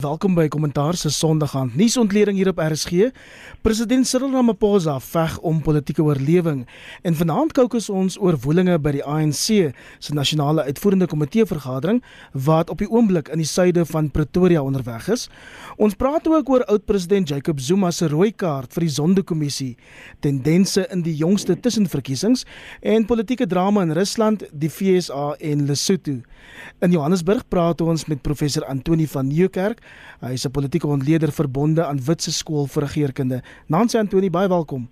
Welkom by Kommentaar se Sondagaand nuusontleding hier op RSG. President Cyril Ramaphosa veg om politieke oorlewing en vanaand kookus ons oor woelinge by die ANC se nasionale uitvoerende komitee vergadering wat op die oomblik in die suide van Pretoria onderweg is. Ons praat ook oor oud-president Jacob Zuma se rooi kaart vir die Zondo-kommissie, tendense in die jongste tussenverkiesings en politieke drama in Rusland, die FSA en Lesotho. In Johannesburg praat ons met professor Antoni van Nieuwkerk Hy is 'n politieke ontleder verbonde aan Witse Skool vir Regeringskunde. Nancy Antoni, baie welkom.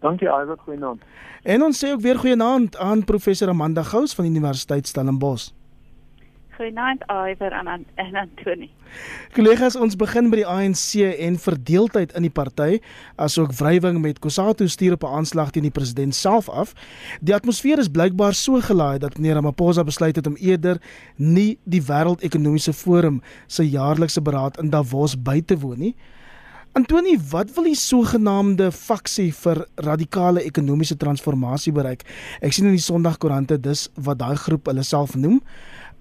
Dankie, Iwer, goeienaand. En ons sê ook weer goeienaand aan professor Amanda Gous van Universiteit Stellenbosch. Goeienaand Iver en en Antoni. Kollegas, ons begin by die ANC en verdeeldheid in die party, asook wrywing met Kusatu stuur op 'n aanslag teen die president self af. Die atmosfeer is blykbaar so gelaai dat meneer Ramaphosa besluit het om eerder nie die Wêreldekonomiese Forum se jaarlikse beraad in Davos by te woon nie. Antoni, wat wil die sogenaamde faksie vir radikale ekonomiese transformasie bereik? Ek sien in die Sondagkoerante dis wat daai groep hulle self noem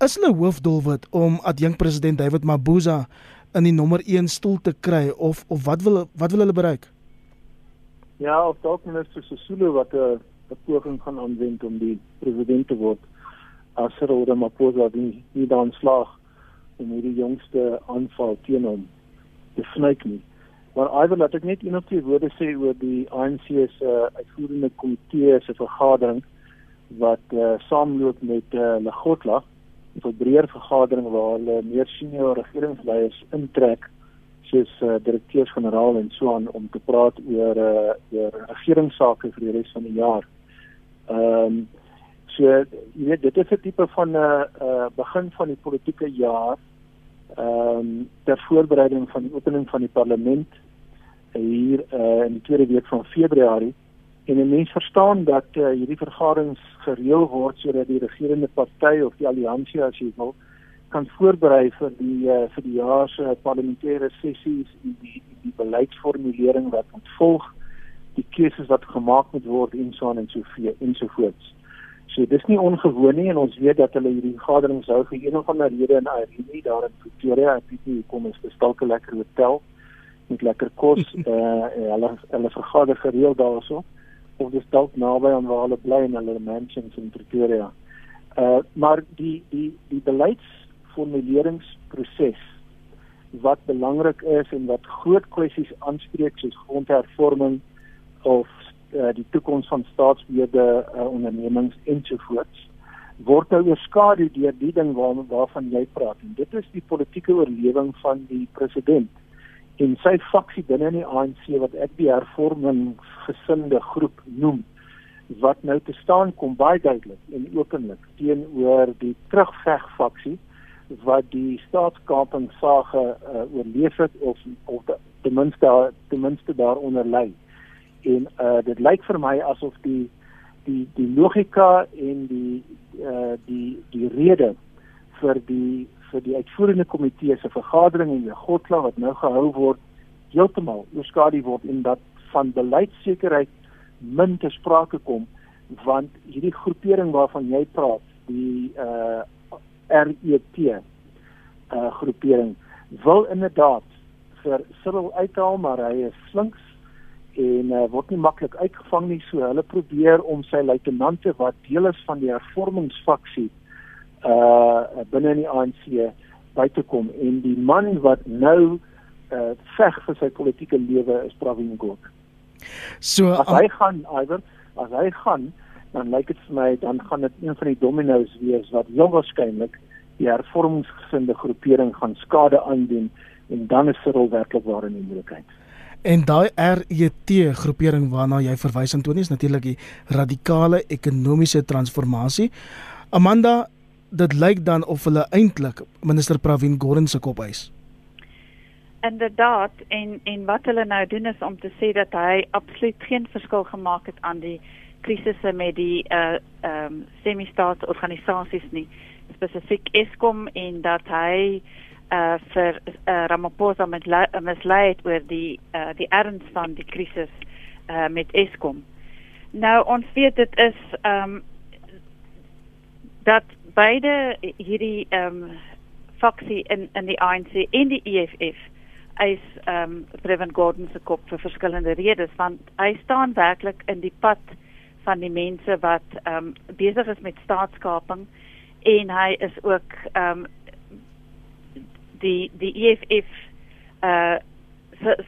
is hulle hoofdoelwit om adjunk president David Mabuza in die nommer 1 stoel te kry of of wat wil wat wil hulle bereik? Ja, of dalk minister Sesulu wat 'n poging gaan aanwend om die president te word as Cyril Ramaphosa die nie dan slaag om hierdie jongste aanval teen hom te snyk nie. Maar I wil laat ek net een of twee woorde sê oor die ANC se uh, uitvoerende komitee se vergadering wat uh, saamloop met uh, Legotla 'n breër vergadering waar hulle meer senior regeringsleiers intrek soos uh, direkteurs-generaal en so aan om te praat oor uh, oor regeringsake vir die res van die jaar. Ehm um, so jy weet dit is 'n tipe van 'n uh, uh, begin van die politieke jaar ehm um, ter voorbereiding van die opening van die parlement hier uh, in die tweede week van Februarie en 'n mens verstaan dat uh, hierdie vergaderings gereël word sodat die regerende party of die alliansie as jy wil kan voorberei vir die uh, vir die jaar se parlementêre sessies en die die beleidsformulering wat moet volg die keuses wat gemaak moet word en so aan en so vee en so voort. So dis nie ongewoon nie en ons weet dat hulle hierdie vergaderings hou vir een of ander rede in Irene daar in Pretoria. Ek weet nie hoekom is 'n lekker hotel met lekker kos eh uh, hulle hulle vergader gereeld daarso of dis dalk naby aan waar hulle bly in hulle mansions in Pretoria. Uh maar die die die beleidsformuleringsproses wat belangrik is en wat groot kwessies aanspreek soos grondhervorming of uh, die toekoms van staatsbeheerde uh, ondernemings ensovoorts word nou oorskadu deur die ding waar, waarvan jy praat en dit is die politieke oorlewing van die president en sy faksie binne in die ANC wat ek die hervorming gesinde groep noem wat nou te staan kom baie duidelik en openlik teenoor die terugveg faksie wat die staatskaping sage uh, oorleef het of of ten minste ten minste daaronder lê en uh, dit lyk vir my asof die die die logika en die uh, die die rede vir die vir die uitvoerende komitee se vergadering in Godla wat nou gehou word heeltemal oorskadu word en dat van beleidsekerheid min te sprake kom want hierdie groepering waarvan jy praat die uh RET uh groepering wil inderdaad vir Cyril uithaal maar hy is slinks en uh, word nie maklik uitgevang nie so hulle probeer om sy luitenante wat deel is van die hervormingsfaksie uh binne in die ANC by te kom en die man wat nou uh veg vir sy politieke lewe is Pravin Gordhan. So as hy gaan iwer as hy gaan dan lyk dit vir my dan gaan dit een van die dominos wees wat heel waarskynlik die hervormingsgesinde groepering gaan skade aandoen en dan is Cyril werklik waar in die moeilikheid. En daai RET groepering waarna jy verwys Antoni is natuurlik die radikale ekonomiese transformasie. Amanda dit lyk dan of hulle eintlik minister Pravin Gordhan se kop eis. Inderdaad en en wat hulle nou doen is om te sê dat hy absoluut geen verskil gemaak het aan die krisisse met die uh ehm um, semi-staatsorganisasies nie spesifiek Eskom en dat hy uh vir uh, Ramaphosa met mislei het oor die uh die erns van die krisis uh met Eskom. Nou ons weet dit is ehm um, dat beide hierdie ehm um, faksie in in die ANC en die EFF eis ehm um, Previn Gordon se kop vir verskillende redes want hy staan werklik in die pad van die mense wat ehm um, besig is met staatskaping en hy is ook ehm um, die die EFF uh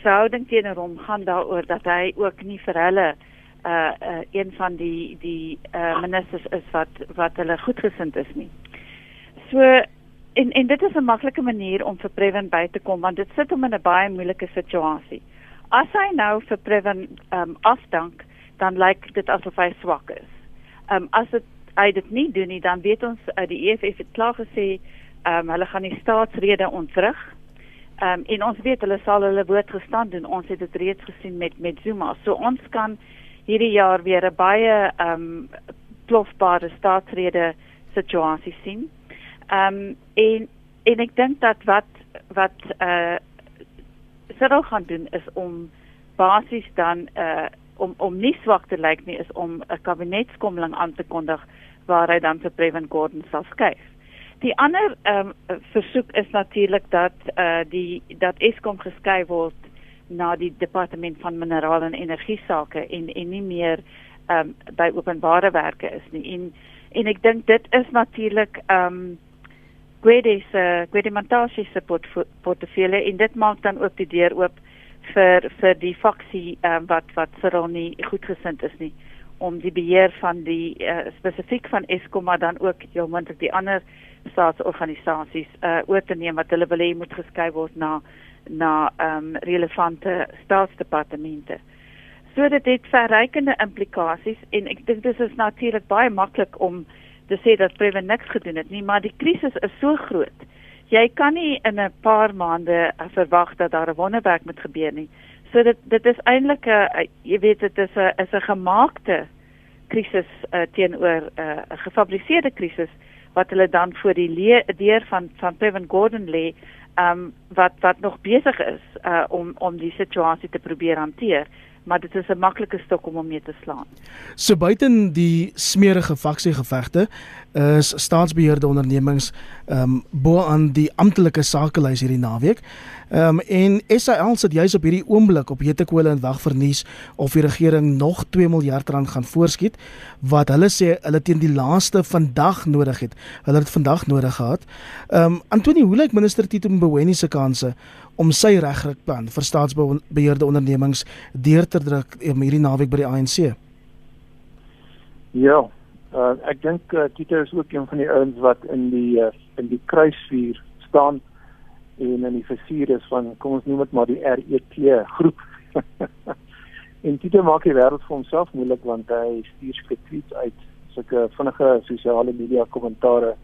sou dink teenoor hom gaan daaroor dat hy ook nie vir hulle uh, uh een van die die uh ministers is wat wat hulle goedgesind is nie. So en en dit is 'n maklike manier om vir Previn by te kom want dit sit hom in 'n baie moeilike situasie. As hy nou vir Previn um afdank, dan lyk dit asof hy swak is. Um as dit hy dit nie doen nie, dan weet ons uh, die EFF het klaar gesê um hulle gaan die staatsrede ontwrig Ehm um, en ons weet hulle sal hulle woord gestaan doen. Ons het dit reeds gesien met met Zuma. So ons kan hierdie jaar weer 'n baie ehm um, plofbare staatsrede situasie sien. Ehm um, en en ek dink dat wat wat eh uh, Cyril gaan doen is om basies dan eh uh, om om nie swak te lyk nie is om 'n kabinetskommeling aan te kondig waar hy dan vir Previn Gordon sal skuif. Die ander ehm um, versoek is natuurlik dat eh uh, die dat Eskom geskei word na die departement van minerale en energie sake en en nie meer ehm um, by openbare werke is nie. En en ek dink dit is natuurlik ehm um, Gwede se Gwede Montashe se portefeulje en dit maak dan ook die deur oop vir vir die faksie ehm um, wat wat Cyril nie goedgesind is nie om die beheer van die uh, spesifiek van Eskom maar dan ook heel moontlik die ander staatsorganisasies uh oor te neem wat hulle wil hê moet geskei word na na ehm um, relevante staatsdepartemente. So dit het verrykende implikasies en ek dink dis is natuurlik baie maklik om te sê dat Preven niks gedoen het nie, maar die krisis is so groot. Jy kan nie in 'n paar maande verwag dat daar 'n wonderwerk moet gebeur nie. So dit dit is eintlik 'n jy weet dit is 'n is 'n gemaakte krisis uh, teenoor uh, 'n gefabriseerde krisis wat hulle dan voor die deur van van Kevin Gordon lê, ehm um, wat wat nog besig is uh om om die situasie te probeer hanteer maar dit is 'n maklike stok om hom mee te slaan. So buiten die smerige faksiegevegte is staatsbeheerde ondernemings ehm um, bo aan die amptelike sakelys hierdie naweek. Ehm um, en SAL sit juis op hierdie oomblik op Hetekole en wag vir nuus of die regering nog 2 miljard rand gaan voorskiet wat hulle sê hulle teen die laaste vandag nodig het. Hulle het vandag nodig gehad. Ehm um, Antoni, hoe lyk minister Tito Mboweni se kanse om sy regrikplan vir staatsbeheerde ondernemings deur te druk in hierdie naweek by die ANC? Ja, uh, ek dink uh, Tito is ook een van die ouens wat in die uh, in die kruisvuur staan en in die versuur is van kom ons noem dit maar die RET groep. en Tito maak die wêreld vir homself moeilik want hy stuur sketsjies uit sulke vinnige sosiale media kommentare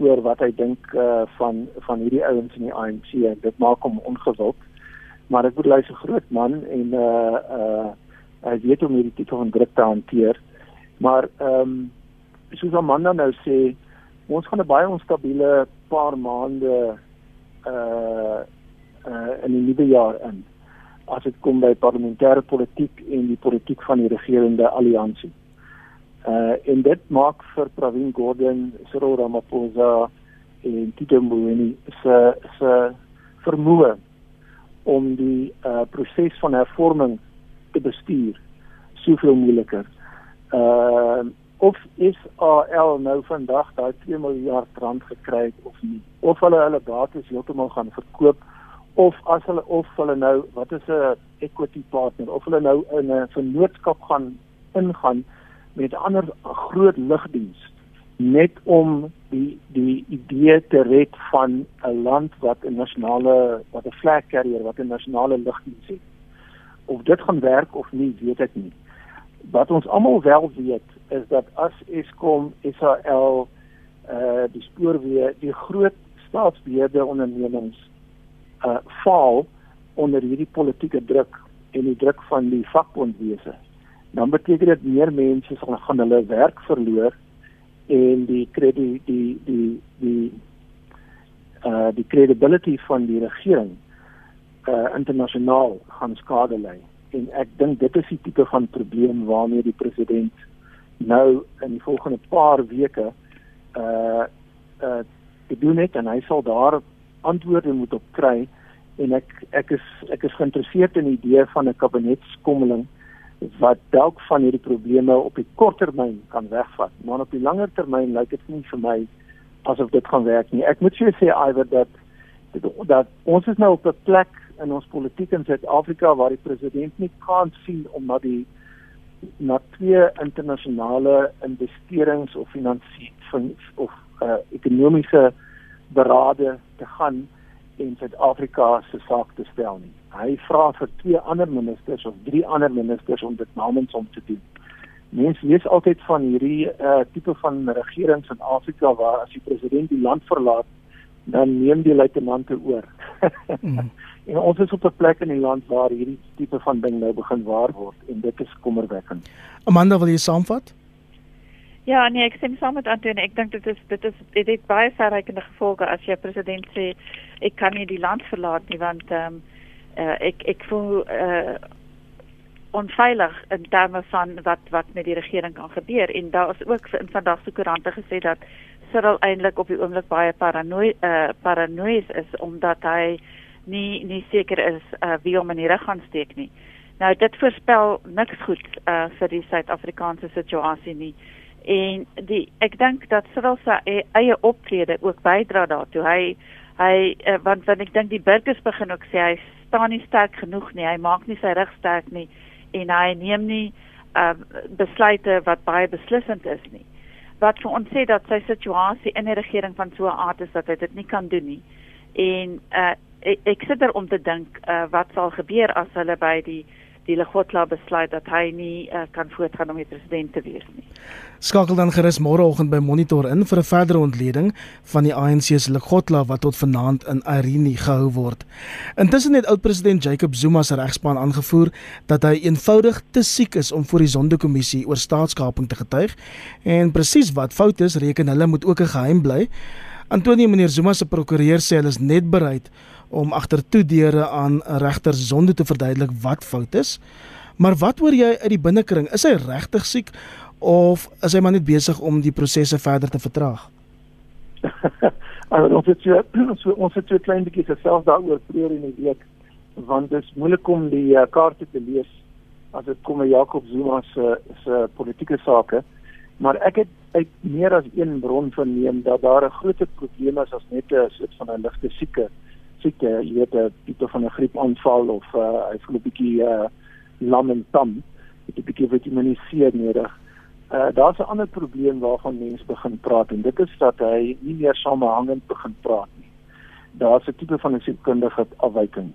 oor wat hy dink uh, van van hierdie ouens in die ANC en dit maak hom ongewild. Maar ek bedoel hy's 'n groot man en uh uh hy weet hoe om hierdie tipe van druk te hanteer. Maar ehm um, soos Amanda nou sê, ons gaan 'n baie onstabiele paar maande uh uh in die nuwe jaar in as dit kom by parlementêre politiek en die politiek van die regerende alliansie. Uh en dit maak vir Pravin Gordhan, Cyril Ramaphosa en Tito Mboweni se se vermoë om die uh proses van hervorming te bestuur soveel moeiliker. Uh of is AL nou vandag daai 2 miljard rand gekry het of nie? Of hulle hulle bates heeltemal gaan verkoop of as hulle of hulle nou wat is 'n equity partner of hulle nou in 'n vennootskap gaan ingaan met ander groot lugdiens net om die die idee te red van 'n land wat 'n nasionale wat 'n flag carrier wat 'n nasionale lugdiens het. Of dit gaan werk of nie, weet ek nie. Wat ons almal wel weet is dat as Eskom, SAL, eh uh, die spoorweë, die groot staatsbeheerde ondernemings eh uh, val onder hierdie politieke druk en die druk van die vakbondwese dan beteken dit meer mense sal gaan hulle werk verloor en die krediet die die die uh die credibility van die regering uh internasionaal gaan skade ly. En ek dink dit is die tipe van probleem waarmee die president nou in die volgende paar weke uh uh te doen het en hy sal daar antwoorde moet op kry en ek ek is ek is geïnteresseerd in die idee van 'n kabinetskommeling wat dalk van hierdie probleme op die kort termyn kan wegvat maar op die langer termyn lyk dit nie vir my asof dit gaan werk nie. Ek moet vir sê Iwer dat dat ons is nou op 'n plek in ons politiek in Suid-Afrika waar die president nie kan sien om na die na twee internasionale investerings of finansies of uh, ekonomiese berade te gaan en Suid-Afrika se saak te stel nie. Hy vra vir twee ander ministers of drie ander ministers om dit namens hom te doen. Mense lees altyd van hierdie uh, tipe van regerings in Afrika waar as die president die land verlaat, dan neem die luitenante oor. mm. En ons is op 'n plek in die land waar hierdie tipe van ding nou begin waar word en dit is kommerwekkend. Amanda, wil jy saamvat? Ja, nee, ek stem saam met Antoine. Ek dink dit is dit is dit het baie verrykende gevolge as jy president sê ek kan nie die land verlaat nie want ehm um, uh, ek ek voel uh, onveilig in terme van wat wat met die regering kan gebeur en daar is ook in vandag se koerante gesê dat Cyril eintlik op die oomblik baie paranoïe uh, paranoïes is omdat hy nie nie seker is uh, wie hom in die rug gaan steek nie. Nou dit voorspel niks goed uh, vir die Suid-Afrikaanse situasie nie. En die ek dink dat Cyril se eie optrede ook bydra daartoe. Hy hy uh, want want ek dink die burgers begin ook sê hy staan nie sterk genoeg nie. Hy maak nie sy rug sterk nie en hy neem nie uh, besluite wat baie beslissend is nie. Wat vir ons sê dat sy situasie in die regering van so 'n aard is dat hy dit nie kan doen nie. En uh, ek, ek sit daar om te dink uh, wat sal gebeur as hulle by die die Legotla besluit dat hy nie uh, kan voortgaan om die president te wees nie. Skakel dan gerus môreoggend by Monitor in vir 'n verdere ontleding van die ANC se Legotla wat tot vanaand in Irene gehou word. Intussen het oud-president Jacob Zuma se regspan aangevoer dat hy eenvoudig te siek is om voor die Sondekommissie oor staatskaping te getuig en presies wat fout is, reken hulle moet ook 'n geheim bly. Antonie meneer Zuma se prokureur sê hulle is net bereid om agter toe deure aan regters sonde te verduidelik wat fout is. Maar wat hoor jy uit die binnekring? Is hy regtig siek of is hy maar net besig om die prosesse verder te vertraag? ons het so, ons het so klein bietjie gesels daaroor vroeër in die week want dit is moeilik om die uh, kaarte te lees as dit kom by Jakob Zuma se se politieke sake. Maar ek het uit meer as een bron verneem dat daar 'n groot probleem is as net 'n soort van 'n ligte sieke siekte, jy weet 'n tipe van 'n griepaanval of uh, hy voel 'n bietjie uh, lam en tam, het 'n bietjie vitamine C nodig. Uh, Daar's 'n ander probleem waarvan mense begin praat en dit is dat hy nie meer samehangend begin praat nie. Daar's 'n tipe van 'n sielkundige afwyking.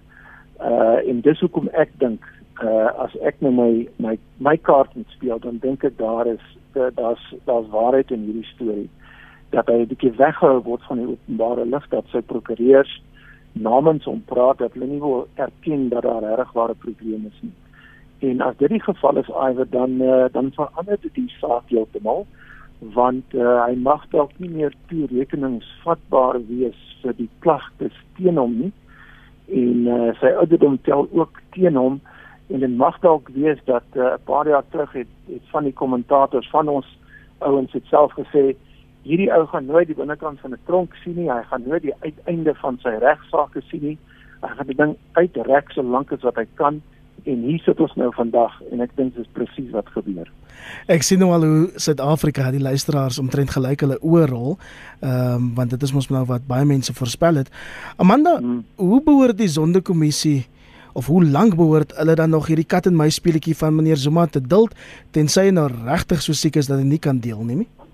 Uh en dis hoekom ek dink uh as ek nou my my my kaart moet speel dan dink ek daar is daar's daar's waarheid in hierdie storie dat hy 'n bietjie weggehou word van die openbare lig dat sy prokureurs namens hom praat dat hulle nie wil erken dat daar regware probleme is nie. En as dit die geval is, Iwer, dan uh, dan verander dit die saak heeltemal want uh, hy mag dalk nie meer toerekeningsvatbaar wees vir die klagtes teen hom nie. En uh, sy ouderdom tel ook teen hom en dit mag dalk wees dat 'n uh, paar jaar terug het, het van die kommentators van ons ouens het self gesê hierdie ou gaan nooit die binnekant van 'n tronk sien nie. Hy gaan nooit die uiteinde van sy regsaake sien nie. Hy gaan die ding uitrek so lank as wat hy kan en hier sit ons nou vandag en ek dink dis presies wat gebeur. Ek sien nou al hoe Suid-Afrika die luisteraars omtrent gelyk hulle oorrol. Ehm um, want dit is mos nou wat baie mense voorspel het. Amanda, hmm. hoe behoort die sondekommissie of hoe lank behoort hulle dan nog hierdie kat en muis speletjie van meneer Zuma te duld tensy hy nou regtig so siek is dat hy nie kan deelneem nie?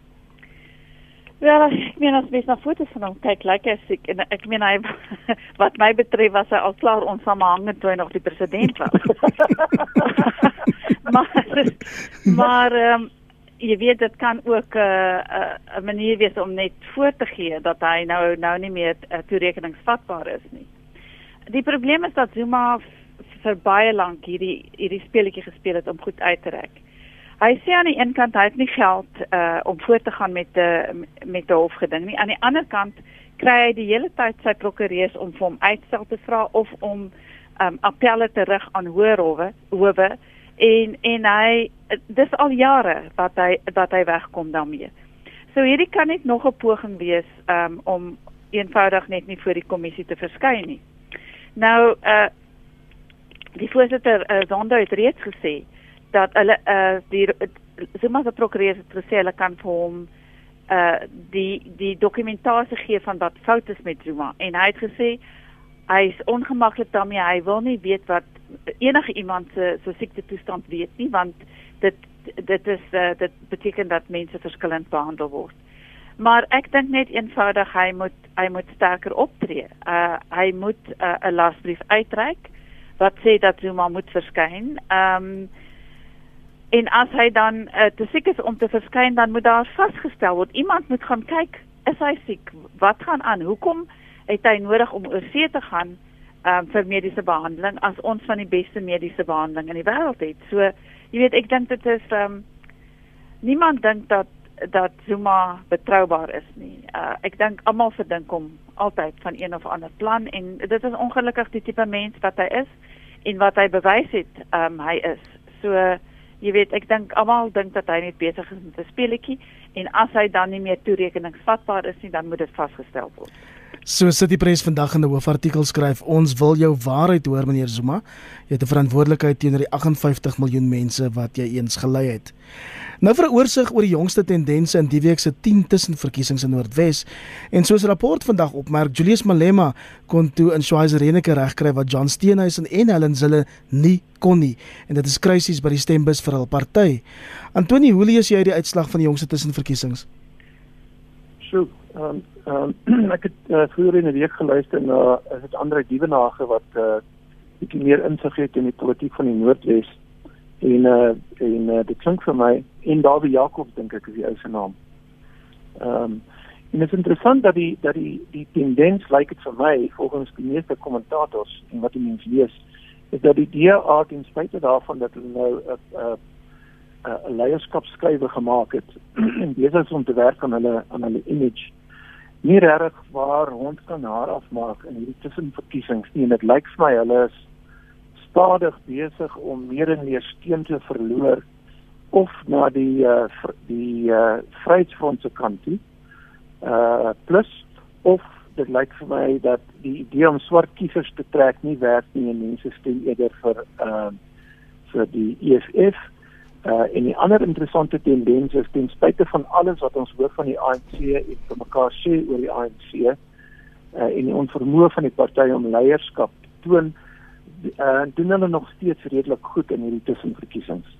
Ja, ek meen as mens na foto's van hom kyk, lyk hy siek en ek meen hy wat my betref was hy al klaar onsamehangend toe hy nog die president was. maar maar um, jy weet dit kan ook 'n uh, 'n uh, manier wees om net voor te gee dat hy nou nou nie meer uh, toerekeningsvatbaar is nie. Die probleem is dat Zuma vir baie lank hierdie hierdie speletjie gespeel het om goed uit te rek. Hy sê aan die een kant hy het nie geld uh om voort te gaan met die met die hofgeding nie. Aan die ander kant kry hy die hele tyd sy prokureurs om vir hom uitstel te vra of om um appelle terug aan hoër howe howe en en hy dis al jare wat hy dat hy wegkom daarmee. So hierdie kan net nog 'n poging wees um om eenvoudig net nie voor die kommissie te verskyn nie. Nou uh die voorsitter uh, Zondo het reeds gesê dat hulle uh die Zuma se prokureur gesê hulle kan vir hom uh die die dokumentasie gee van wat fout is met Zuma en hy het gesê hy is ongemaklik daarmee hy wil nie weet wat enige iemand se se siekte toestand weet nie want dit dit is uh, dit beteken dat mense verskillend behandel word. Maar ek dink net eenvoudig hy moet hy moet sterker optree. Uh hy moet 'n uh, lasbrief uitreik wat sê dat Zuma moet verskyn. Ehm um, en as hy dan uh, te siek is om te verskyn, dan moet daar vasgestel word. Iemand moet gaan kyk, is hy siek? Wat gaan aan? Hoekom het hy nodig om oor see te gaan um, vir mediese behandeling as ons van die beste mediese behandeling in die wêreld het? So jy weet ek dink dit is um, niemand dink dat dat Zuma betroubaar is nie. Uh, ek dink almal verdink hom altyd van een of ander plan en dit is ongelukkig die tipe mens wat hy is en wat hy bewys het um, hy is. So jy weet ek dink almal dink dat hy net besig is met 'n speletjie en as hy dan nie meer toerekeningsvatbaar is nie, dan moet dit vasgestel word. So sit die pres vandag in 'n hoofartikel skryf ons wil jou waarheid hoor meneer Zuma. Jy het 'n verantwoordelikheid teenoor die 58 miljoen mense wat jy eens gelei het. Nou vir 'n oorsig oor die jongste tendense in die week se 10 tussenverkiesings in Noordwes. En soos 'n rapport vandag opmerk, Julius Malema kon toe in Schweizerenike regkry wat John Steenhuisen en Helen Zille nie kon nie. En dit is krisis by die stembus vir hul party. Antoni, hoe lees jy die uitslag van die jongste tussenverkiesings? So, ehm um, um, ek het uh, vroeër in die week geluister na uh, is dit Andre Dievenage wat 'n uh, bietjie meer insig het in die politiek van die Noordwes en uh, en uh, dit klink vir my en Dawie Jacobs dink ek is die ou se naam. Ehm um, en dit is interessant dat die dat die die tendens lyk like dit vir my volgens die meeste kommentators en wat die mense lees is dat die DA ten spyte daarvan dat hulle nou 'n uh, uh, 'n leierskapskrywe gemaak het en besig is om te werk aan hulle aan hulle image nie reg waar ons kan haar afmaak in hierdie tussenverkiesings nie en dit lyk vir my hulle is stadig besig om meer en meer steun te verloor of na die uh, die uh, Vryheidsfront se kant toe. Uh plus of dit lyk vir my dat die idee om swart kiesers te trek nie werk nie en mense stem eerder vir uh vir die EFF Uh en die ander interessante tendens is ten spyte van alles wat ons hoor van die ANC en vir mekaar sê oor die ANC uh en die onvermoë van die party om leierskap te toon, uh doen hulle nog steeds redelik goed in hierdie tussenverkiesings.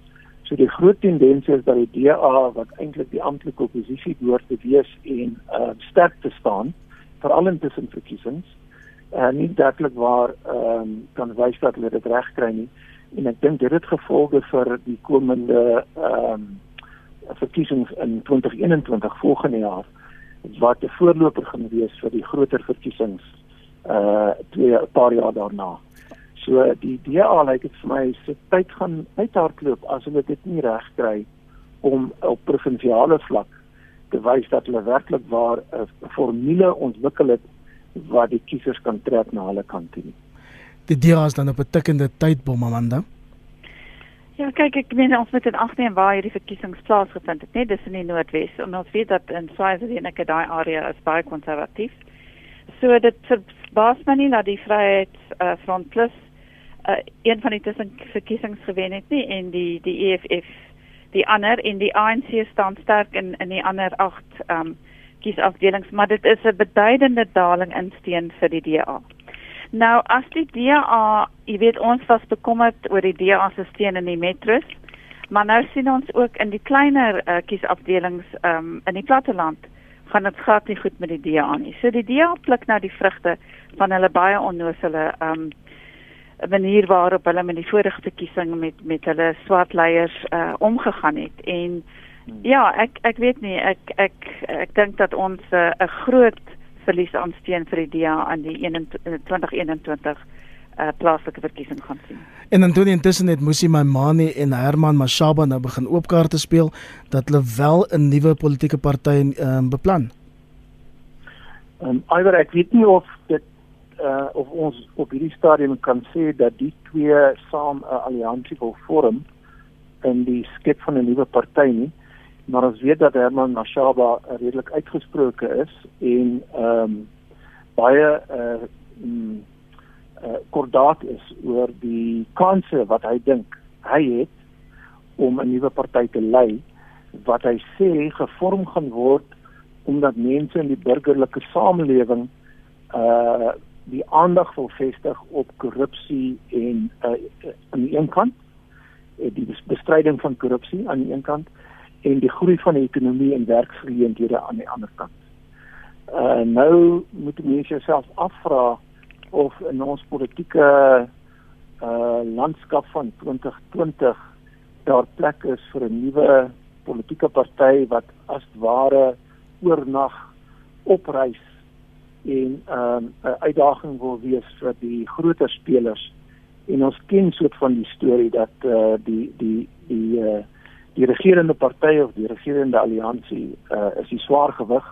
So die groot tendens is dat die DA wat eintlik die amptelike oppositie behoort te wees en uh sterk te staan veral in tussenverkiesings, uh nie dadelik waar um, kan wys dat hulle dit reg kry nie en ek dink dit het gevolge vir die komende ehm um, verkiesings in 2021 volgende jaar wat 'n voorloper gaan wees vir die groter verkiesings uh twee 'n paar jaar daarna. So die DA lyk dit vir my se tyd gaan uithardloop as hulle dit nie reg kry om op provinsiale vlak te wys dat hulle werklik waar 'n formule ontwikkel het wat die kiesers kan trek na hulle kant toe die DA is dan op 'n tikkende tydbom Amanda. Ja, kyk ek meen ons moet in ag neem waar hierdie verkiesings plaasgevind het, net dis in die Noordwes. Ons weet dat in Swaziland en daai area is baie konservatief. So dit verbaas my nie dat die Vryheid uh, Front Plus uh, een van die tussen verkiesings gewen het nie en die die EFF die ander en die ANC staan sterk in in die ander 8 ehm um, kiesafdelings, maar dit is 'n beduidende daling in steen vir die DA. Nou as die DA, jy weet ons was bekommerd oor die DA se steun in die metros, maar nou sien ons ook in die kleiner uh, kiesafdelings um, in die platteland gaan dit glad nie goed met die DA nie. So die DA pluk nou die vrugte van hulle baie onnoosele um manier waarop hulle met die vorige verkiesing met met hulle swart leiers uh, omgegaan het en hmm. ja, ek ek weet nie, ek ek ek dink dat ons uh, 'n uh, groot verlies aan steun vir die DA aan die 2021 uh, plaaslike verkiesing gaan sien. En intussen het Musi Maimane en Herman Mashaba nou begin oopkaarte speel dat hulle wel 'n nuwe politieke party um, beplan. Ehm um, iwer ek weet nie of dit uh of ons op hierdie stadium kan sê dat die twee saam 'n uh, alliansie wil vorm in die skep van 'n nuwe party nie maar ons weet dat Herman Mashaba redelik uitgesproke is en ehm um, baie uh, mm, uh kordaat is oor die kanse wat hy dink hy het om 'n nuwe party te lei wat hy sê gevorm gaan word omdat mense in die burgerlike samelewing uh die aandag wil vestig op korrupsie en uh aan die een kant uh, die bestryding van korrupsie aan die een kant en die groei van die ekonomie en werksgeleenthede aan die ander kant. Uh nou moet mense jouself afvra of in ons politieke uh landskap van 2020 daar plek is vir 'n nuwe politieke party wat as ware oornag opreis en um, 'n uitdaging wil wees vir die groter spelers. En ons ken soort van die storie dat uh die die die uh die regerende party of die regerende alliansie uh is die swaar gewig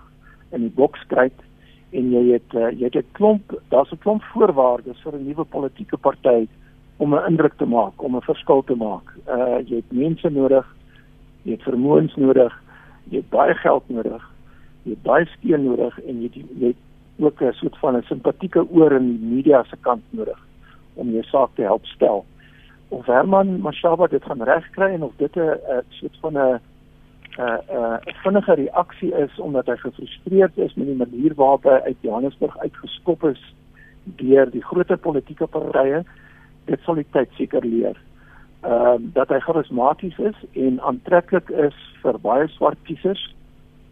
in die bokskryd en jy het uh, jy het 'n klomp daar's 'n klomp voorwaardes vir 'n nuwe politieke party om 'n indruk te maak, om 'n verskil te maak. Uh jy het mense nodig, jy het vermoëns nodig, jy het baie geld nodig, jy het baie steun nodig en jy het, jy het ook 'n soort van 'n simpatieke oor in die media se kant nodig om jou saak te help stel. Of Herman Mashaba dit gaan regkry en of dit 'n soort van 'n 'n 'n vinnige reaksie is omdat hy gefrustreerd is met die manier waarop hy uit Johannesburg uitgeskop is deur die groter politieke partye dit sal die tyd seker leer. Ehm uh, dat hy charismaties is en aantreklik is vir baie swart kiesers.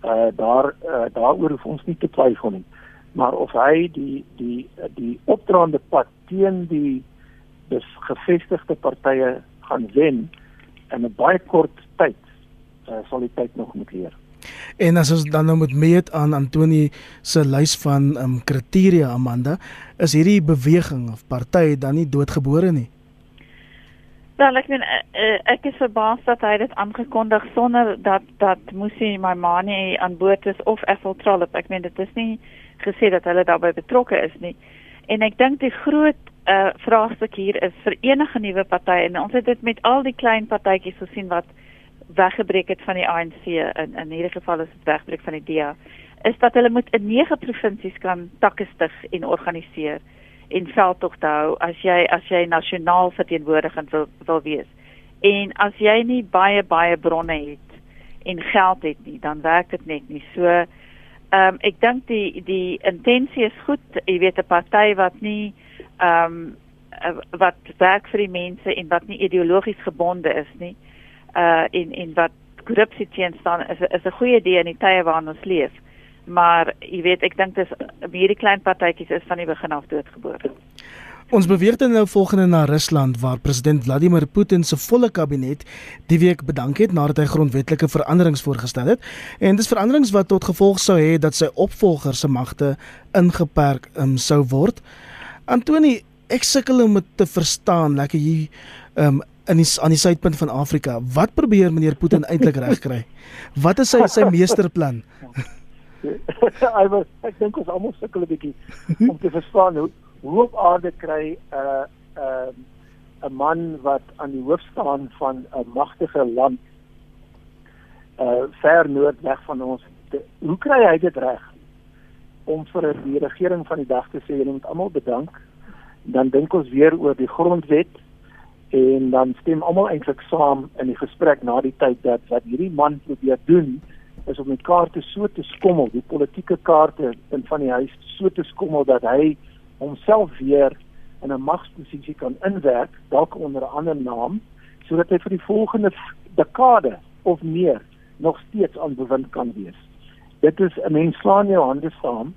Uh daar uh, daaroor hoef ons nie te twyfel nie. Maar of hy die die die opdraande pad teen die dis gevestigde partye gaan wen in 'n baie kort tyd uh, sal die tyd nog moet leer. En as ons dan nou moet meet aan Antoni se lys van ehm um, kriteria Amanda, is hierdie beweging of party dan nie doodgebore nie. Wel, ek meen uh, uh, ek is verbaas dat hy dit aangekondig sonder dat dat Musi my manie aan boord is of Ethel Trollop. Ek meen dit is nie gesê dat hulle daarbey betrokke is nie. En ek dink die groot uh, vraagstuk hier is vir enige nuwe party en ons het dit met al die klein partytjies gesien wat weggebreek het van die ANC in in hierdie geval is dit weggebreek van die DA is dat hulle moet in nege provinsies kan takke stig en organiseer en veldtog hou as jy as jy nasionaal verteenwoordigend wil wil wees. En as jy nie baie baie bronne het en geld het nie, dan werk dit net nie. So ehm um, ek dink die die intensie is goed. Jy weet 'n party wat nie ehm um, wat werk vir die mense en wat nie ideologies gebonde is nie uh en en wat korrupsie teen staan is is 'n goeie idee in die tye waarin ons leef. Maar jy weet, ek dink dis hierdie klein partytjies is van die begin af doodgebore. Ons beweeg dan nou volgende na Rusland waar president Vladimir Putin se volle kabinet die week bedank het nadat hy grondwetlike veranderings voorgestel het en dis veranderings wat tot gevolg sou hê dat sy opvolger se magte ingeperk um, sou word. Antoni, ek sukkel om te verstaan lekker hier um, in die aan die suidpunt van Afrika. Wat probeer meneer Putin eintlik regkry? Wat is sy sy meesterplan? Hy was ek dink ons almal sukkel 'n bietjie om te verstaan hoe hoe op aarde kry 'n uh, 'n uh, 'n man wat aan die hoof staan van 'n magtige land uh ver noordweg van ons. Te, hoe kry hy dit reg om vir die regering van die dag te sê jy moet almal bedank? Dan dink ons weer oor die grondwet en dan stem almal eintlik saam in die gesprek na die tyd dat wat hierdie man probeer doen is om die kaarte so te skommel, die politieke kaarte in van die huis so te skommel dat hy homself weer in 'n magsposisie kan inwerk, dalk onder 'n ander naam, sodat hy vir die volgende dekade of meer nog steeds aan bewind kan wees. Dit is 'n mens slaan jou hande saam,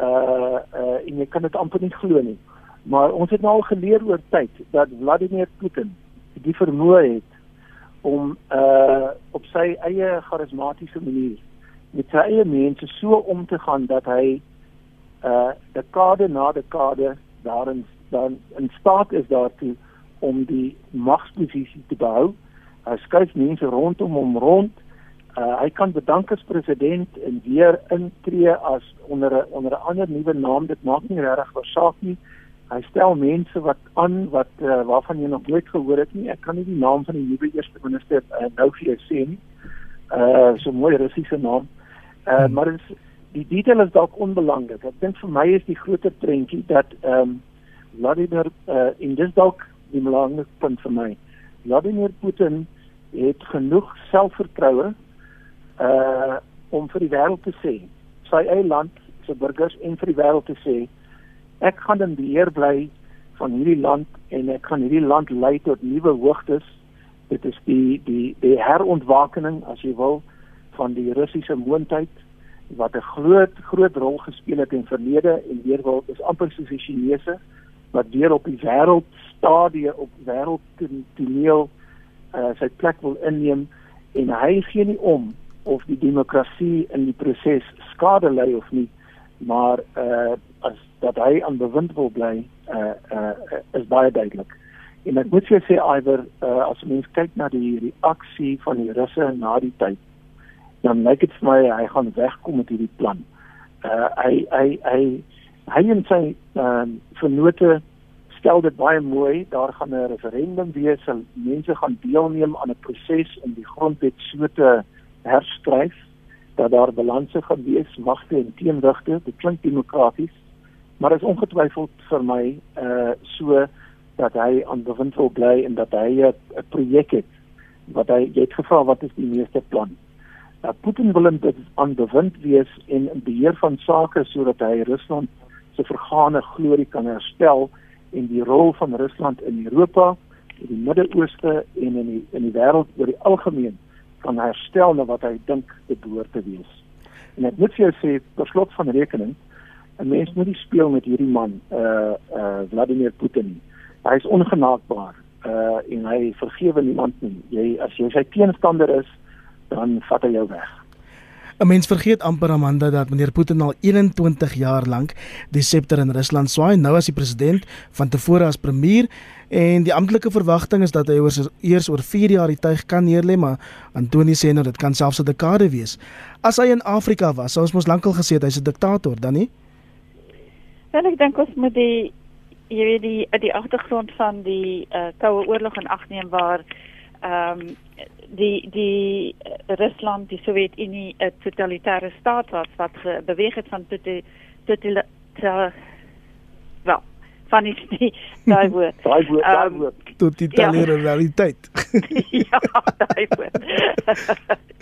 uh uh en jy kan dit amper nie glo nie. Maar ons het nou al geleer oor tyd dat Vladimir Putin die vermoë het om uh op sy eie charismatiese manier met sy eie mense so om te gaan dat hy uh dekade na dekade daarin dan in staat is daartoe om die magsposisie te behou. Hy skuif mense rondom hom rond. Uh hy kan bedank as president en weer intree as onder 'n onder 'n ander nuwe naam. Dit maak nie regtig versaak nie. Hy stel mense wat aan wat uh, waarvan jy nog nooit gehoor het nie. Ek kan nie die naam van die nuwe eerste minister uh, nou vir jou sê nie. Uh so mooi Russiese naam. Uh hmm. maar is, die detail is dalk onbelangrik. Ek dink vir my is die groter prentjie dat ehm um, Vladimir uh, en dis dalk die belangrikste punt vir my. Vladimir Putin het genoeg selfvertroue uh om vir die wêreld te sê, sy eie land se burgers en vir die wêreld te sê, ek gaan in beheer bly van hierdie land en ek gaan hierdie land lei tot nuwe hoogtes. Dit is die die die herontwakening as jy wil van die Russiese moondheid wat 'n groot groot rol gespeel het in verlede en weer wil is amper soos die Chinese wat weer op die wêreld stadie op wêreldtoneel uh, sy plek wil inneem en hy gee nie om of die demokrasie in die proses skade ly of nie maar uh, as dat hy aan bewind wil bly uh, uh, is baie duidelik. En ek moet vir sê Iver uh, as mens kyk na die reaksie van die russe na die tyd dan lyk dit vir my hy gaan wegkom met hierdie plan uh, hy hy hy hy en sy uh, vernote stel dit baie mooi. Daar gaan 'n referendum wees en mense gaan deelneem aan 'n proses om die grondwet so te herskryf dat daar balanse gaan wees, magte en teenwigte. Dit klink demokraties, maar is ongetwyfeld vir my uh so dat hy aan bewind wil bly en dat hy 'n projek het wat hy het gevra wat is die meeste plan. Nou Putin wil dit aan bewind wees en in beheer van sake sodat hy Rusland se vergane glorie kan herstel en die rol van Rusland in Europa, in die Midde-Ooste en in die in die wêreld oor die algemeen kan herstel na wat hy dink dit behoort te wees. En ek moet vir jou sê, per slot van rekening, 'n mens moet nie speel met hierdie man, uh uh Vladimir Putin. Hy is ongenaakbaar uh en hy vergewe niemand nie. Jy as jy sy teenstander is, dan vat hy jou weg. 'n Mens vergeet amper Amanda dat meneer Putin al 21 jaar lank die septer in Rusland swaai, nou as die president, van tevore as premier en die amptelike verwagting is dat hy oor eers oor 4 jaar die tuig kan neerlê, maar Antoni sê nou dit kan selfs 'n dekade wees. As hy in Afrika was, sou ons mos lankal gesê het hy's 'n diktator, dan nie? Wel ek dink ons moet die jy weet die die agtergrond van die uh, koue oorlog in ag neem waar ehm um, die die Rusland die Sowjetunie 'n totalitêre staat was wat beweeg het van tot die tot die wel van die daai woord. Daai woord daai ehm, woord. Tot die talere ja. realiteit. Ja daai woord.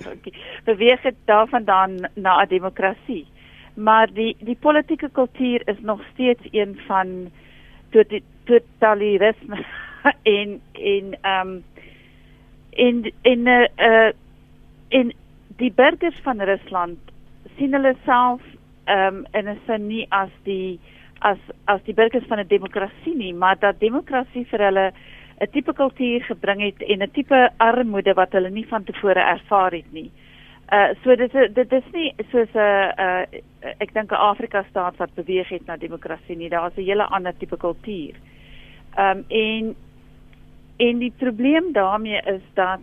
Okay. beweeg het daarvandaan na 'n demokrasie. Maar die die politieke kultuur is nog steeds een van tot die totalitarisme en en ehm um, en en uh, uh en die burgers van Rusland sien hulle self ehm um, in 'n sin nie as die as as die burgers van 'n demokrasie nie, maar dat demokrasie vir hulle 'n tipe kultuur gebring het en 'n tipe armoede wat hulle nie van tevore ervaar het nie. Uh so dit dit is nie soos 'n uh, uh ek dink 'n Afrika staat wat beweeg het na demokrasie nie. Daar's 'n hele ander tipe kultuur. Ehm um, en En die probleem daarmee is dat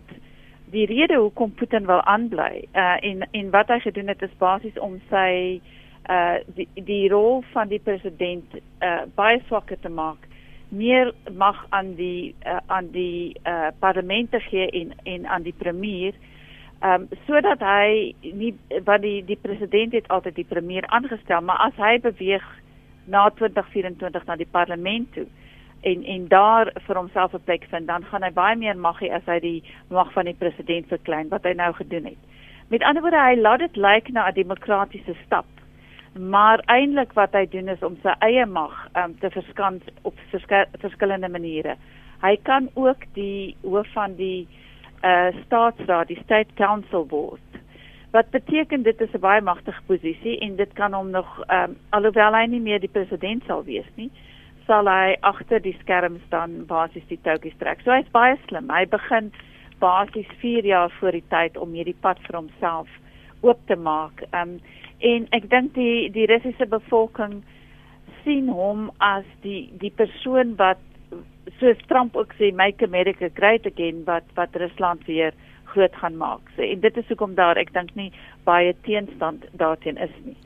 die rede hoekom Putin wil aanbly uh en en wat hy gedoen het is basies om sy uh die die rol van die president uh baie swakker te maak meer mag aan die uh, aan die uh parlement te gee en en aan die premier um sodat hy nie wat die die president het altyd die premier aangestel maar as hy beweeg na 2024 na die parlement toe en en daar vir homself 'n plek vind, dan gaan hy baie meer mag hê as hy die mag van die president verklein wat hy nou gedoen het. Met ander woorde, hy laat dit lyk na 'n demokratiese stap. Maar eintlik wat hy doen is om sy eie mag um, te verskans op verskillende maniere. Hy kan ook die hoof van die uh staatsraad, die State Council word. Wat beteken dit is 'n baie magtige posisie en dit kan hom nog um, alhoewel hy nie meer die president sal wees nie, sal hy agter die skerms dan basies die toutjies trek. So hy's baie slim. Hy begin basies 4 jaar voor die tyd om hierdie pad vir homself oop te maak. Um en ek dink die die Russiese bevolking sien hom as die die persoon wat soos Trump ook sê make America great again wat wat Rusland weer groot gaan maak. So, en dit is hoekom daar ek dink nie baie teenstand daarteen is nie.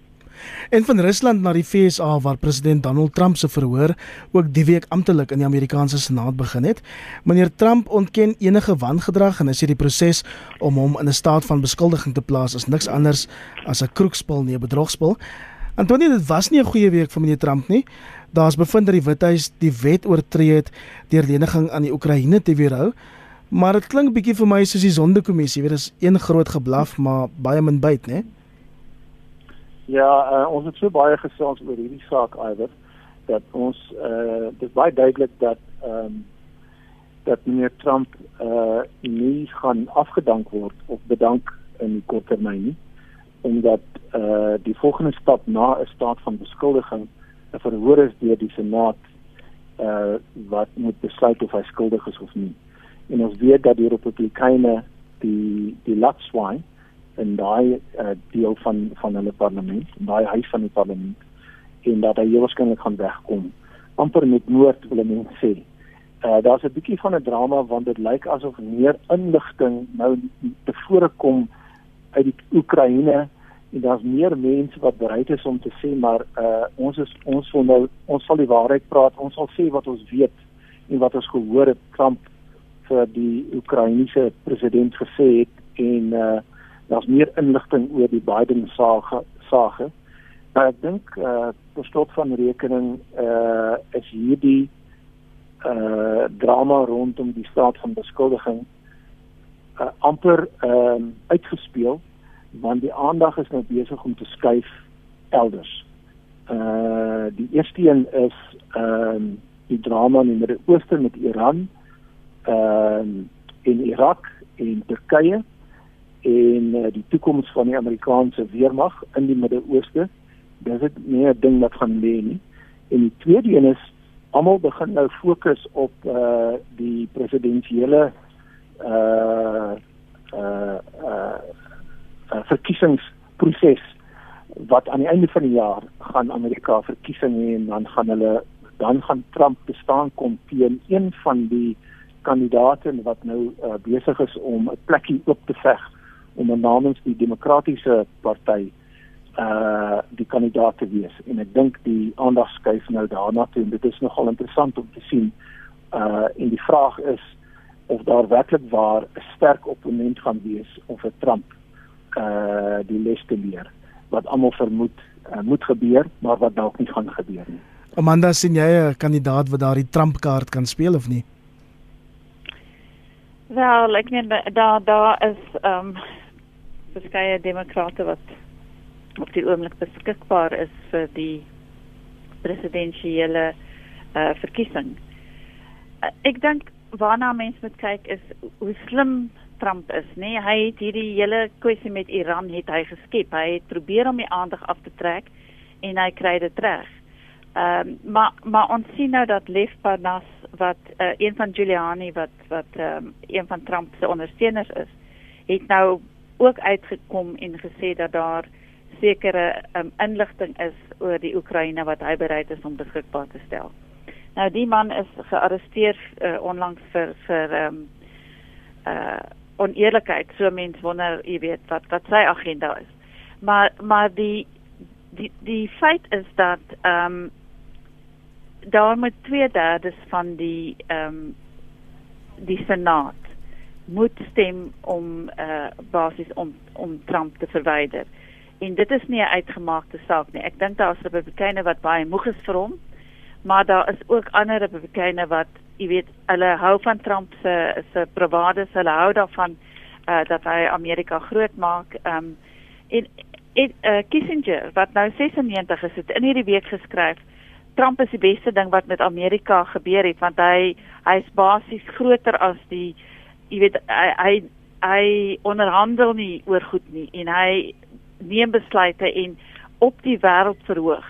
En van Rusland na die FSA waar president Donald Trump se verhoor ook die week amptelik in die Amerikaanse Senaat begin het. Meneer Trump ontken enige wangedrag en hy sê die proses om hom in 'n staat van beskuldiging te plaas is niks anders as 'n kroegspel nie 'n bedrogspel. Antonie, dit was nie 'n goeie week vir meneer Trump nie. Daar's bevind dat die Withuis die wet oortree het deur leniging aan die Oekraïne te weerhou. Maar dit klink bietjie vir my soos die sondekommissie, weet dis een groot geblaf, maar baie min byt, né? Ja, uh, ons het so baie gesels oor hierdie saak iwer dat ons uh dit baie duidelik dat ehm um, dat meneer Trump uh nie gaan afgedank word of bedank in die kort termyn nie omdat uh die volgende stap na 'n staat van beskuldiging 'n verhoor is deur die Senaat uh wat moet besluit of hy skuldig is of nie. En ons weet dat die Republikeine die die latswaai in daai uh, deel van van hulle parlement, daai huis van die parlement en dat hy waarskynlik gaan wegkom amper met noord wil mense sê. Uh daar's 'n bietjie van 'n drama want dit lyk asof meer inligting nou tevore kom uit die Oekraïne en daar's meer mense wat bereid is om te sê maar uh ons is ons wil nou ons sal die waarheid praat ons sal sê wat ons weet en wat ons gehoor het Trump vir die Oekraïense president gesê het en uh daar's meer inligting oor die Biden saage saage maar ek dink uh tot van rekening uh is hierdie uh drama rondom die staat van beskuldiging uh, amper ehm uh, uitgespeel want die aandag is nou besig om te skuif elders. Uh die eerste een is ehm uh, die drama in die Midde-Ooste met Iran, ehm uh, in Irak en Turkye en uh, die toekoms van die Amerikaanse weermag in die Midde-Ooste. Dis dit nie 'n ding wat gaan lê nie. En die tweede een is almal begin nou fokus op uh die presidentsiële uh uh uh uh, verkiesingsproses wat aan die einde van die jaar gaan Amerika verkiesing hê en dan gaan hulle dan gaan Trump te staan kom teen een van die kandidaate wat nou uh, besig is om 'n plekkie oop te veg om namens die demokratiese party uh die kandidaat te wees en ek dink die aandag skuif nou daarna toe en dit is nogal interessant om te sien uh en die vraag is of daar werklik waar 'n sterk opponent gaan wees of 'n Trump uh die les te leer wat almal vermoed uh, moet gebeur maar wat dalk nie gaan gebeur nie. Amanda sien jy 'n kandidaat wat daardie Trump kaart kan speel of nie? Wel, ek meen daar daar is ehm um, verskeie demokrate wat op die oomblik beskikbaar is vir die presidentsiële uh verkiesing. Uh, ek dink waarna mense moet kyk is hoe slim Trump is, nê? Nee, hy het hierdie hele kwessie met Iran het hy geskep. Hy het probeer om die aandag af te trek en hy kry dit reg. Ehm um, maar maar ons sien nou dat Lev Parnas wat uh, een van Giuliani wat wat ehm um, een van Trump se ondersteuners is, het nou ook uitgekom en gesê dat daar sekere um, inligting is oor die Oekraïne wat hy bereid is om beskikbaar te stel. Nou die man is gearresteer uh, onlangs vir vir ehm um, uh oneerlikheid so mens wonder jy weet wat wat sy agenda is maar maar die die die feit is dat ehm um, daar twee derdes van die ehm um, die senaat moet stem om uh, basies om om Trump te verwyder. En dit is nie 'n uitgemaakte saak nie. Ek dink daar is republikeine wat baie moeg is vir hom maar daar is ook ander republikeine wat jy weet hulle hou van Trump se se bravades, hulle hou daarvan uh dat hy Amerika groot maak. Um en en uh, Kissinger wat nou 96 is, het in hierdie week geskryf Trump is die beste ding wat met Amerika gebeur het want hy hy's basies groter as die jy weet hy hy, hy onderhandel nie oor goed nie en hy neem besluite en op die wêreld verhoog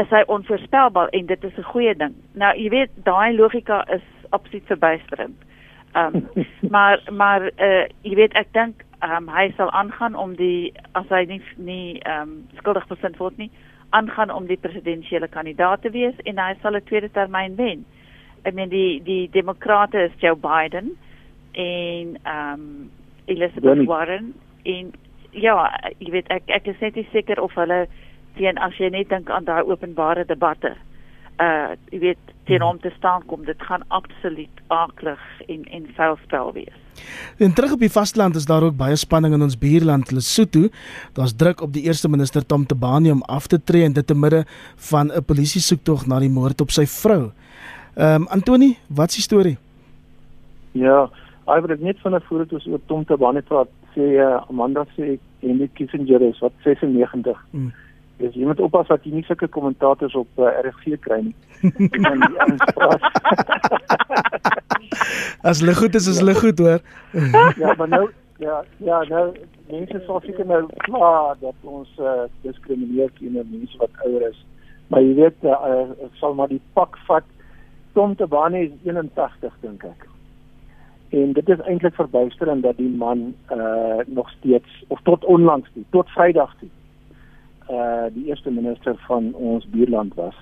is hy onvoorspelbaar en dit is 'n goeie ding. Nou jy weet daai logika is absoluut verbuisterend. Ehm um, maar maar uh, jy weet ek dink um, hy sal aangaan om die as hy nie nie ehm um, skuldig bevind word nie, aangaan om die presidentsiële kandidaat te wees en hy sal 'n tweede termyn wen. Ek meen die die demokrate is Joe Biden en ehm um, Elizabeth Warren en ja, jy weet ek ek is net nie seker of hulle teen as jy net dink aan daai openbare debatte. Uh jy weet teen hom te staan kom, dit gaan absoluut aaklig en en vuilspel wees. En terug op die vasteland is daar ook baie spanning in ons buurland Lesotho. Daar's druk op die eerste minister Tom Tabane om af te tree en dit te midde van 'n polisie soektog na die moord op sy vrou. Ehm um, Antoni, wat is die storie? Ja, ek wil net van 'n voorbeeld oor Tom Tabane praat. Sê uh, Amanda sê Henry Kissinger is wat 96. Hmm. Dis jy moet oppas dat jy nie sulke kommentators op uh, RFG kry nie. As hulle goed is, is hulle goed hoor. ja, maar nou ja, ja, nou mense sal seker nou kla dat ons uh, diskrimineer teenoor mense wat ouer is. Maar jy weet, uh, uh, sal maar die pak vat. Tom Tabane is 81 dink ek. En dit is eintlik verbuisterend dat die man uh nog steeds of tot onlangs toe, tot Vrydag toe uh die eerste minister van ons buurland was.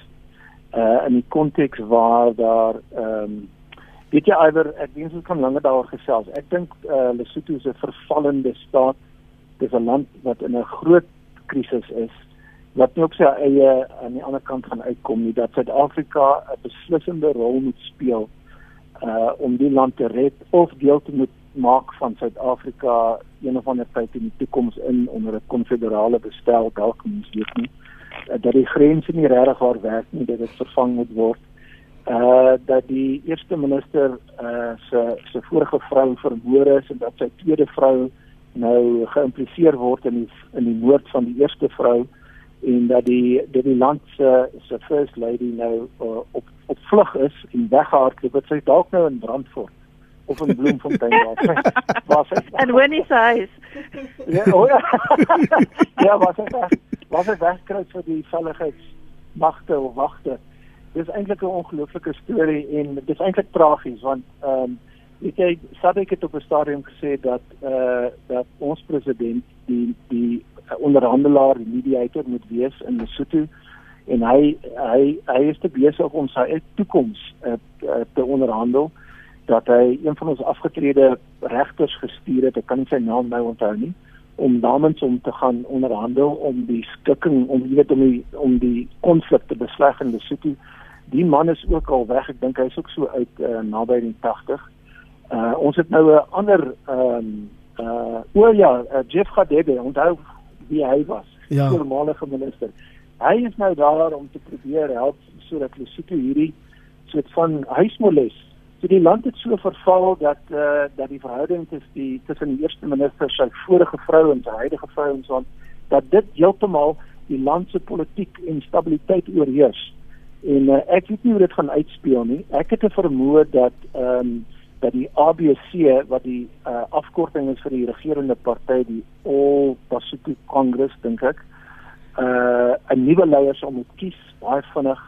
Uh in die konteks waar daar ehm um, weet jy iwer ek dink ons kan langer daaroor gesels. Ek dink uh Lesotho is 'n vervallende staat. Dit is 'n land wat in 'n groot krisis is wat nie op sy eie aan die ander kant gaan uitkom nie dat Suid-Afrika 'n beslissende rol moet speel uh om die land te red of deel te moet maak van Suid-Afrika een of ander tyd in die toekoms in onder 'n konfederale bestel dalk mens weet nie. Uh, dat die grense nie regtig waar werk nie dat dit vervang moet word. Uh dat die eerste minister uh se se vorige vrou vermoor is en dat sy tweede vrou nou geïmpliseer word in die in die moord van die eerste vrou en dat die dat die land se se first lady nou uh, op op vlug is en weghardloop wat sy dalk nou in Brandfort of in Bloemfontein was. Was hy? En Winnie se huis. Ja, oh ja. ja, was hy weg? Was hy wegkry vir die veiligheidsmagte of wagte? Dis eintlik 'n ongelooflike storie en dit is eintlik tragies want ehm um, ek het Sadik het op 'n stadium gesê dat eh uh, dat ons president die die onderhandelaar, die mediator moet wees in Lesotho en hy hy hy is te besig om sy toekoms uh, te onderhandel dat hy een van ons afgetrede regters gestuur het, ek kan nie sy naam nou onthou nie, om namens hom te gaan onderhandel om die skikking om jy weet om die om die konflik te besleg in Lesotho. Die man is ook al weg, ek dink hy is ook so uit uh, naby die 80. Uh ons het nou 'n ander ehm um, uh o ja, uh, Jeff Gadebe, onthou wie hy was, ja. voormalige minister. Hy is nou daar om te probeer help sodat Lesotho hierdie soort van huismoles So die land het so verval dat eh uh, dat die verhouding tussen die tussen die eerste minister sy vorige vrou en sy huidige vrou en so aan dat dit heeltemal die land se politiek en stabiliteit oorheers. En uh, ek weet nie hoe dit gaan uitspeel nie. Ek het 'n vermoë dat ehm um, dat die ABC wat die uh, afkorting is vir die regerende party die All Basotho Congress dink ek uh 'n nuwe leiers om te kies baie vinnig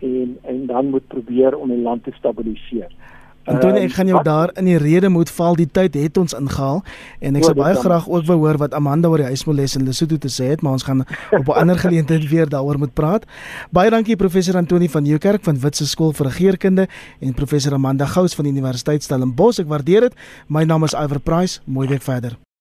en en dan moet probeer om die land te stabiliseer. Antonie, ek gaan jou daar in die rede moet val. Die tyd het ons ingehaal en ek sou baie graag ook wou hoor wat Amanda oor die huismoles in Lesotho te sê het, maar ons gaan op 'n ander geleentheid weer daaroor moet praat. Baie dankie professor Antonie van Nieuwkerk van Witse Skool vir Regeringskunde en professor Amanda Gous van die Universiteit Stellenbosch. Ek waardeer dit. My naam is Iver Price. Mooi week verder.